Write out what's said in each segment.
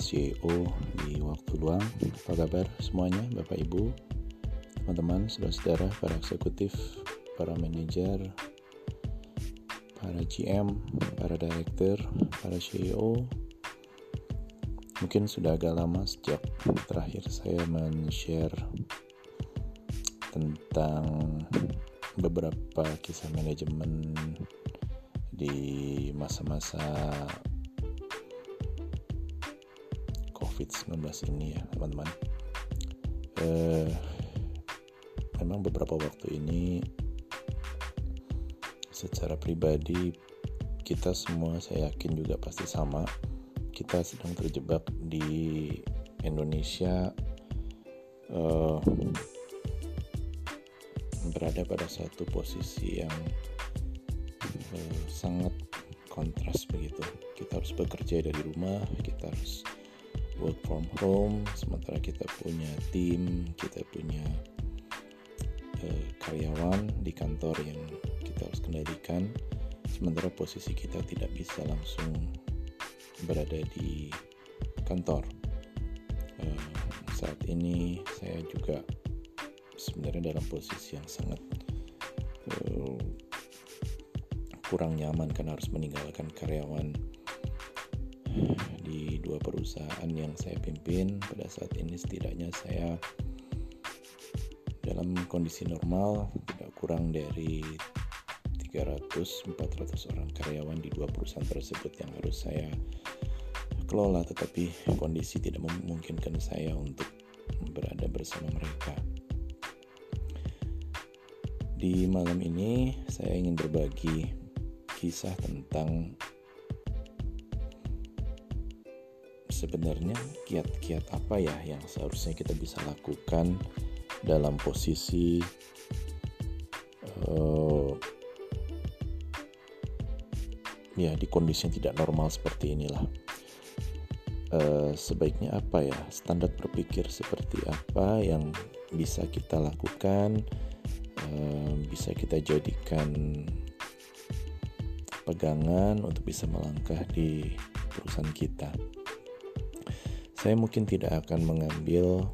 CEO di waktu luang. Apa kabar semuanya, Bapak Ibu, teman-teman, saudara-saudara, para eksekutif, para manajer, para GM, para director, para CEO. Mungkin sudah agak lama sejak terakhir saya men-share tentang beberapa kisah manajemen di masa-masa COVID-19 ini ya teman-teman eh, memang beberapa waktu ini secara pribadi kita semua saya yakin juga pasti sama kita sedang terjebak di Indonesia uh, berada pada satu posisi yang uh, sangat kontras begitu. Kita harus bekerja dari rumah, kita harus work from home, sementara kita punya tim, kita punya uh, karyawan di kantor yang kita harus kendalikan. Sementara posisi kita tidak bisa langsung berada di kantor. Uh, saat ini saya juga sebenarnya dalam posisi yang sangat uh, kurang nyaman karena harus meninggalkan karyawan dua perusahaan yang saya pimpin. Pada saat ini setidaknya saya dalam kondisi normal tidak kurang dari 300-400 orang karyawan di dua perusahaan tersebut yang harus saya kelola. Tetapi kondisi tidak memungkinkan saya untuk berada bersama mereka. Di malam ini saya ingin berbagi kisah tentang sebenarnya kiat-kiat apa ya yang seharusnya kita bisa lakukan dalam posisi uh, ya di kondisi yang tidak normal seperti inilah. Uh, sebaiknya apa ya standar berpikir seperti apa yang bisa kita lakukan bisa kita jadikan pegangan untuk bisa melangkah di perusahaan kita. Saya mungkin tidak akan mengambil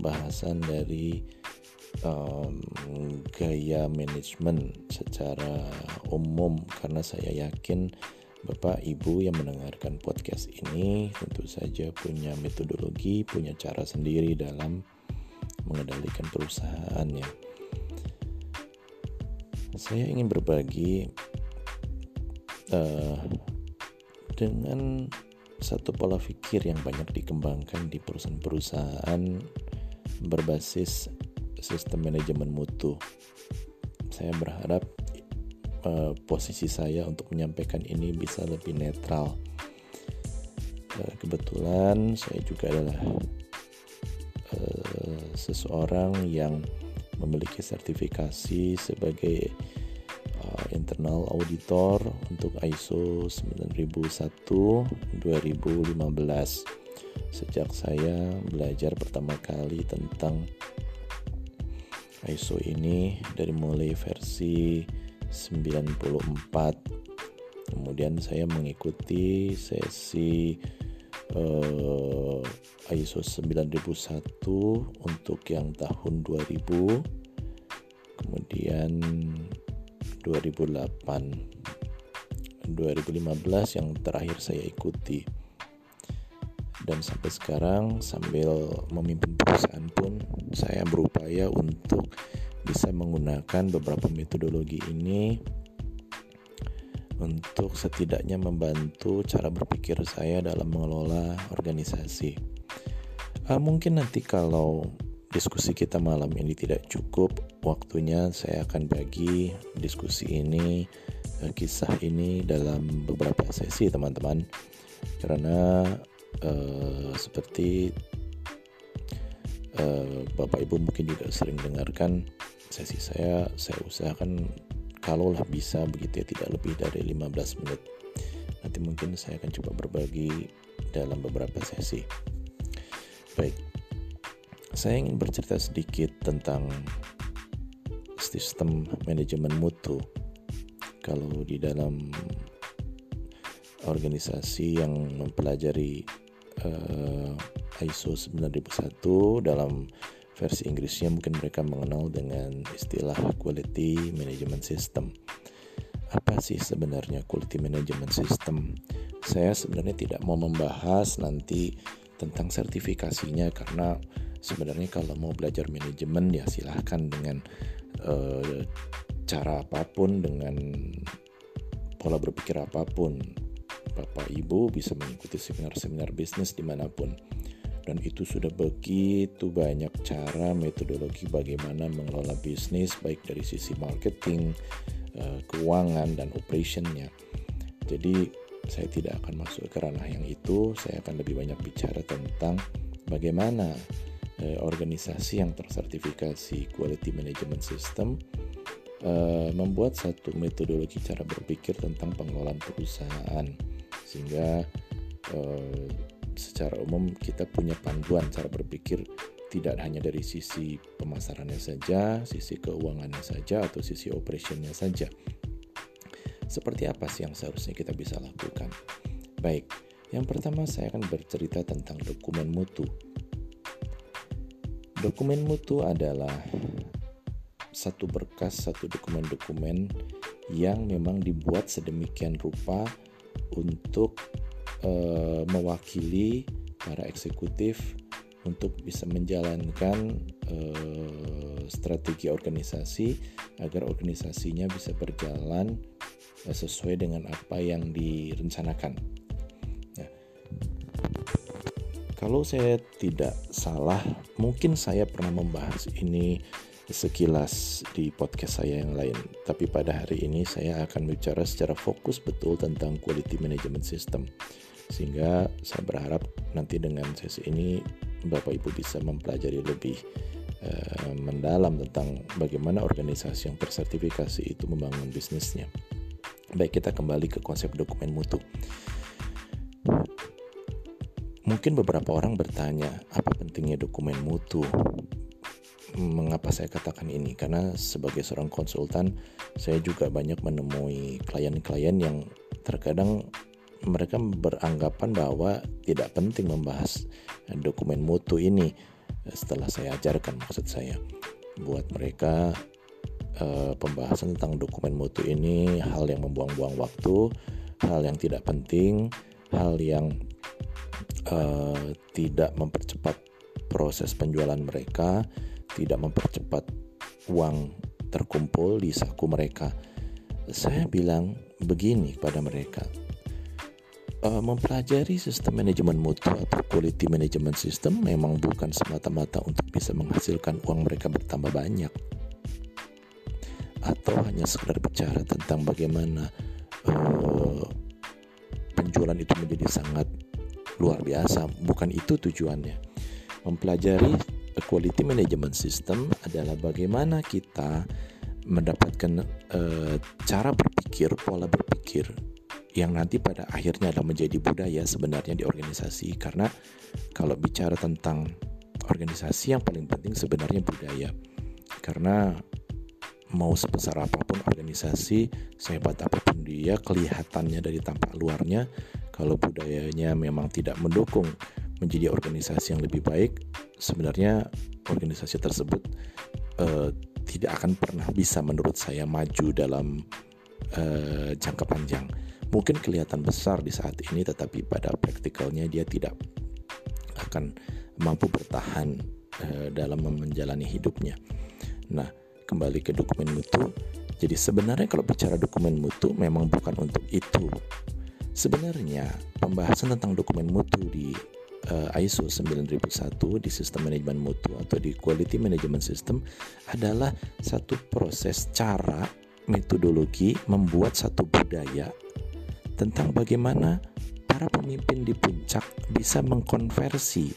bahasan dari um, gaya manajemen secara umum karena saya yakin Bapak Ibu yang mendengarkan podcast ini tentu saja punya metodologi, punya cara sendiri dalam mengendalikan perusahaannya. Saya ingin berbagi uh, dengan satu pola pikir yang banyak dikembangkan di perusahaan-perusahaan berbasis sistem manajemen mutu. Saya berharap uh, posisi saya untuk menyampaikan ini bisa lebih netral. Uh, kebetulan saya juga adalah uh, seseorang yang memiliki sertifikasi sebagai internal auditor untuk ISO 9001 2015 sejak saya belajar pertama kali tentang ISO ini dari mulai versi 94 kemudian saya mengikuti sesi uh, ISO 9001 untuk yang tahun 2000 kemudian 2008 2015 yang terakhir saya ikuti dan sampai sekarang sambil memimpin perusahaan pun saya berupaya untuk bisa menggunakan beberapa metodologi ini untuk setidaknya membantu cara berpikir saya dalam mengelola organisasi. Uh, mungkin nanti kalau diskusi kita malam ini tidak cukup. Waktunya, saya akan bagi diskusi ini, uh, kisah ini dalam beberapa sesi, teman-teman, karena uh, seperti uh, Bapak Ibu mungkin juga sering dengarkan sesi saya, saya usahakan kalaulah bisa begitu ya tidak lebih dari 15 menit. Nanti mungkin saya akan coba berbagi dalam beberapa sesi. Baik saya ingin bercerita sedikit tentang sistem manajemen mutu. Kalau di dalam organisasi yang mempelajari uh, ISO 9001 dalam versi Inggrisnya mungkin mereka mengenal dengan istilah quality management system. Apa sih sebenarnya quality management system? Saya sebenarnya tidak mau membahas nanti tentang sertifikasinya karena sebenarnya kalau mau belajar manajemen ya silahkan dengan uh, cara apa pun dengan pola berpikir apa pun. Bapak Ibu bisa mengikuti seminar-seminar bisnis di mana pun. Dan itu sudah begitu banyak cara metodologi bagaimana mengelola bisnis baik dari sisi marketing, eh, keuangan dan operationnya. Jadi saya tidak akan masuk ke ranah yang itu, saya akan lebih banyak bicara tentang bagaimana eh, organisasi yang tersertifikasi Quality Management System eh, membuat satu metodologi cara berpikir tentang pengelolaan perusahaan sehingga eh, secara umum kita punya panduan cara berpikir tidak hanya dari sisi pemasarannya saja, sisi keuangannya saja, atau sisi operationnya saja. Seperti apa sih yang seharusnya kita bisa lakukan? Baik, yang pertama saya akan bercerita tentang dokumen mutu. Dokumen mutu adalah satu berkas, satu dokumen-dokumen yang memang dibuat sedemikian rupa untuk uh, mewakili para eksekutif untuk bisa menjalankan uh, strategi organisasi agar organisasinya bisa berjalan uh, sesuai dengan apa yang direncanakan. Kalau saya tidak salah, mungkin saya pernah membahas ini sekilas di podcast saya yang lain. Tapi pada hari ini saya akan bicara secara fokus betul tentang quality management system sehingga saya berharap nanti dengan sesi ini Bapak Ibu bisa mempelajari lebih uh, mendalam tentang bagaimana organisasi yang tersertifikasi itu membangun bisnisnya. Baik, kita kembali ke konsep dokumen mutu. Mungkin beberapa orang bertanya, apa pentingnya dokumen mutu? Mengapa saya katakan ini? Karena sebagai seorang konsultan, saya juga banyak menemui klien-klien yang terkadang mereka beranggapan bahwa tidak penting membahas dokumen mutu ini setelah saya ajarkan maksud saya buat mereka eh, pembahasan tentang dokumen mutu ini hal yang membuang-buang waktu hal yang tidak penting hal yang eh, tidak mempercepat proses penjualan mereka tidak mempercepat uang terkumpul di saku mereka. Saya bilang begini pada mereka uh, mempelajari sistem manajemen mutu atau quality management system memang bukan semata-mata untuk bisa menghasilkan uang mereka bertambah banyak. Atau hanya sekedar bicara tentang bagaimana uh, penjualan itu menjadi sangat luar biasa bukan itu tujuannya. Mempelajari quality management system adalah bagaimana kita mendapatkan uh, cara berpikir pola berpikir yang nanti pada akhirnya adalah menjadi budaya sebenarnya di organisasi. Karena kalau bicara tentang organisasi yang paling penting sebenarnya budaya. Karena mau sebesar apa pun organisasi sehebat apa pun dia kelihatannya dari tampak luarnya kalau budayanya memang tidak mendukung menjadi organisasi yang lebih baik sebenarnya organisasi tersebut uh, tidak akan pernah bisa menurut saya maju dalam uh, jangka panjang mungkin kelihatan besar di saat ini tetapi pada praktikalnya dia tidak akan mampu bertahan uh, dalam menjalani hidupnya. Nah, kembali ke dokumen mutu. Jadi sebenarnya kalau bicara dokumen mutu memang bukan untuk itu. Sebenarnya pembahasan tentang dokumen mutu di uh, ISO 9001 di sistem manajemen mutu atau di quality management system adalah satu proses cara metodologi membuat satu budaya tentang bagaimana para pemimpin di puncak bisa mengkonversi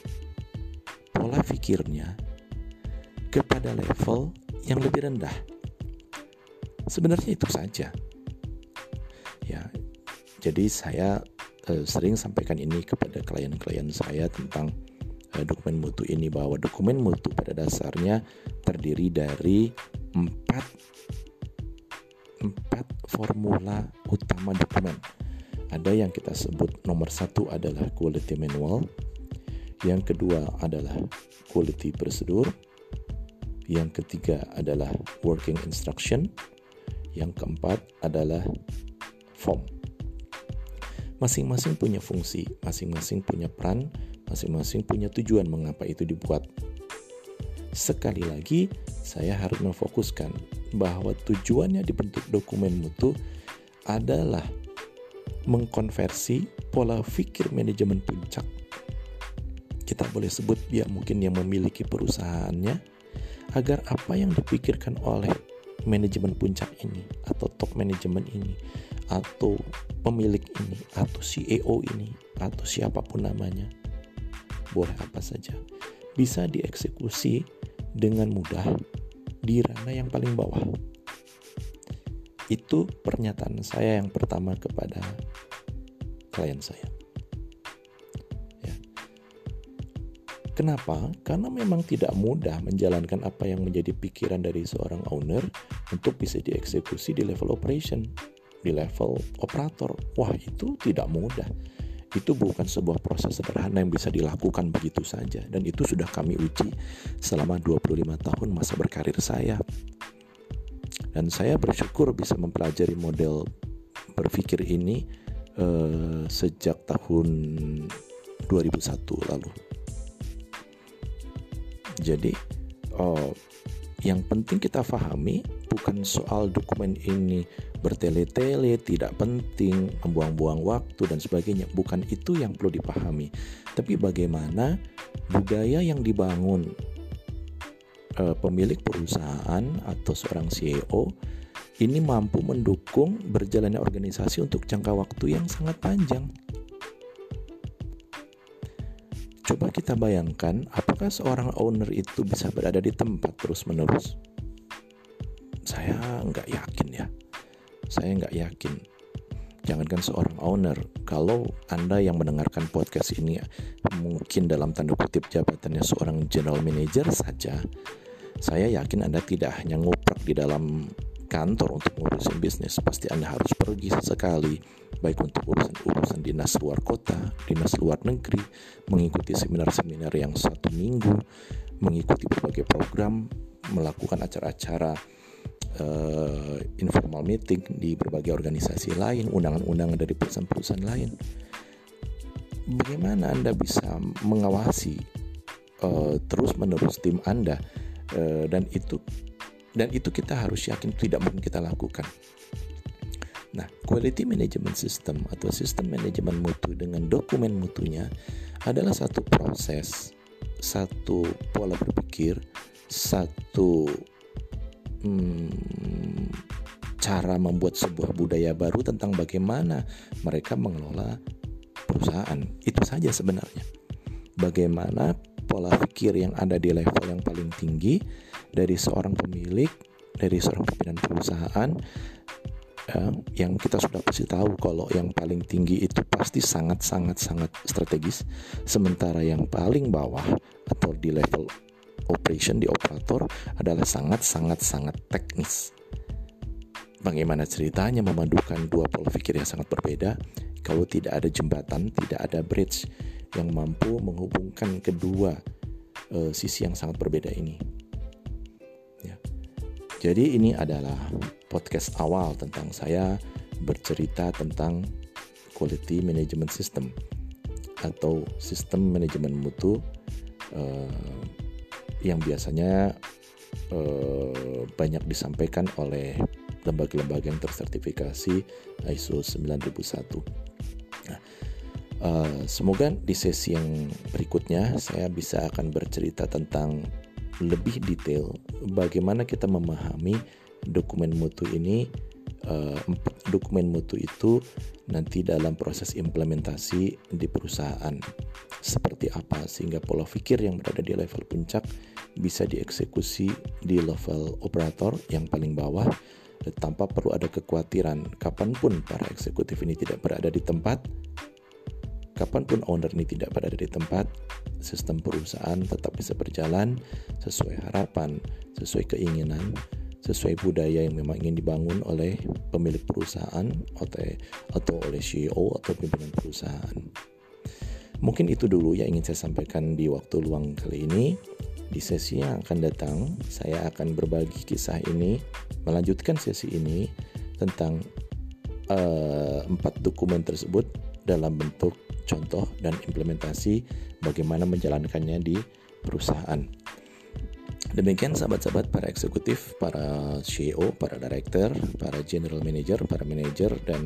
pola pikirnya kepada level yang lebih rendah. Sebenarnya itu saja. Ya. Jadi saya eh, sering sampaikan ini kepada klien-klien saya tentang eh, dokumen mutu ini bahwa dokumen mutu pada dasarnya terdiri dari empat empat formula utama dokumen. Ada yang kita sebut nomor satu adalah quality manual, yang kedua adalah quality prosedur, yang ketiga adalah working instruction, yang keempat adalah form. Masing-masing punya fungsi, masing-masing punya peran, masing-masing punya tujuan mengapa itu dibuat. Sekali lagi, saya harus memfokuskan bahwa tujuannya dibentuk dokumen mutu adalah mengkonversi pola pikir manajemen puncak. Kita boleh sebut dia mungkin yang memiliki perusahaannya agar apa yang dipikirkan oleh manajemen puncak ini atau top manajemen ini atau pemilik ini atau CEO ini atau siapa pun namanya boleh apa saja bisa dieksekusi dengan mudah di ranah yang paling bawah. Itu pernyataan saya yang pertama kepada klien saya. Kenapa? Karena memang tidak mudah menjalankan apa yang menjadi pikiran dari seorang owner untuk bisa dieksekusi di level operation, di level operator. Wah, itu tidak mudah itu bukan sebuah proses sederhana yang bisa dilakukan begitu saja dan itu sudah kami uji selama 25 tahun masa berkarir saya. Dan saya bersyukur bisa mempelajari model berpikir ini uh, sejak tahun 2001 lalu. Jadi uh, yang penting kita pahami bukan soal dokumen ini bertele-tele, tidak penting, membuang-buang waktu dan sebagainya. Bukan itu yang perlu dipahami. Tapi bagaimana budaya yang dibangun eh, pemilik perusahaan atau seorang CEO ini mampu mendukung berjalannya organisasi untuk jangka waktu yang sangat panjang. Coba kita bayangkan, apakah seorang owner itu bisa berada di tempat terus-menerus? Saya nggak yakin ya. Saya nggak yakin. Jangankan seorang owner, kalau Anda yang mendengarkan podcast ini mungkin dalam tanda kutip jabatannya seorang general manager saja, saya yakin Anda tidak hanya nguprak di dalam kantor untuk ngurusin bisnis, pasti Anda harus pergi sesekali, baik untuk urusan-urusan dinas luar kota, dinas luar negeri, mengikuti seminar-seminar yang satu minggu, mengikuti berbagai program, melakukan acara-acara uh, informal meeting di berbagai organisasi lain, undangan-undangan dari perusahaan-perusahaan lain. Bagaimana Anda bisa mengawasi uh, terus-menerus tim Anda uh, dan itu dan itu kita harus yakin tidak mungkin kita lakukan. Nah, quality management system atau sistem manajemen mutu dengan dokumen mutunya adalah satu proses, satu pola berpikir, satu hmm, cara membuat sebuah budaya baru tentang bagaimana mereka mengelola perusahaan. Itu saja sebenarnya. Bagaimana pola pikir yang ada di level yang paling tinggi dari seorang pemilik, dari seorang pimpinan perusahaan ya, yang kita sudah pasti tahu kalau yang paling tinggi itu pasti sangat sangat sangat strategis sementara yang paling bawah atau di level operation di operator adalah sangat-sangat-sangat teknis. Bagaimana ceritanya memadukan dua pola pikir yang sangat berbeda kalau tidak ada jembatan, tidak ada bridge yang mampu menghubungkan kedua uh, sisi yang sangat berbeda ini. Jadi ini adalah podcast awal tentang saya bercerita tentang quality management system atau sistem manajemen mutu uh, yang biasanya eh, banyak disampaikan oleh lembaga-lembaga yang tersertifikasi ISO 9001. Nah, uh, semoga di sesi yang berikutnya saya bisa akan bercerita tentang lebih detail bagaimana kita memahami dokumen mutu ini uh, dokumen mutu itu nanti dalam proses implementasi di perusahaan. Seperti apa sehingga pola pikir yang berada di level puncak bisa dieksekusi di level operator yang paling bawah tanpa perlu ada kekhawatiran kapan pun para eksekutif ini tidak berada di tempat kapan pun owner ini tidak berada di tempat sistem perusahaan tetap bisa berjalan sesuai harapan sesuai keinginan sesuai budaya yang memang ingin dibangun oleh pemilik perusahaan atau oleh CEO atau pimpinan perusahaan. Mungkin itu dulu yang ingin saya sampaikan di waktu luang kali ini. Di sesi yang akan datang, saya akan berbagi kisah ini, melanjutkan sesi ini tentang uh, empat dokumen tersebut dalam bentuk contoh dan implementasi bagaimana menjalankannya di perusahaan. Demikian sahabat-sahabat para eksekutif, para CEO, para director, para general manager, para manager dan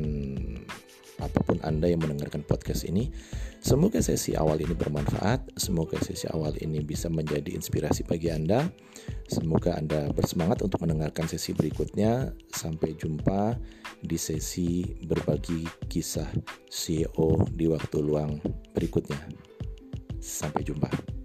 apa pun Anda yang mendengarkan podcast ini. Semoga sesi awal ini bermanfaat, semoga sesi awal ini bisa menjadi inspirasi bagi Anda. Semoga Anda bersemangat untuk mendengarkan sesi berikutnya. Sampai jumpa di sesi berbagi kisah CEO di waktu luang berikutnya. Sampai jumpa.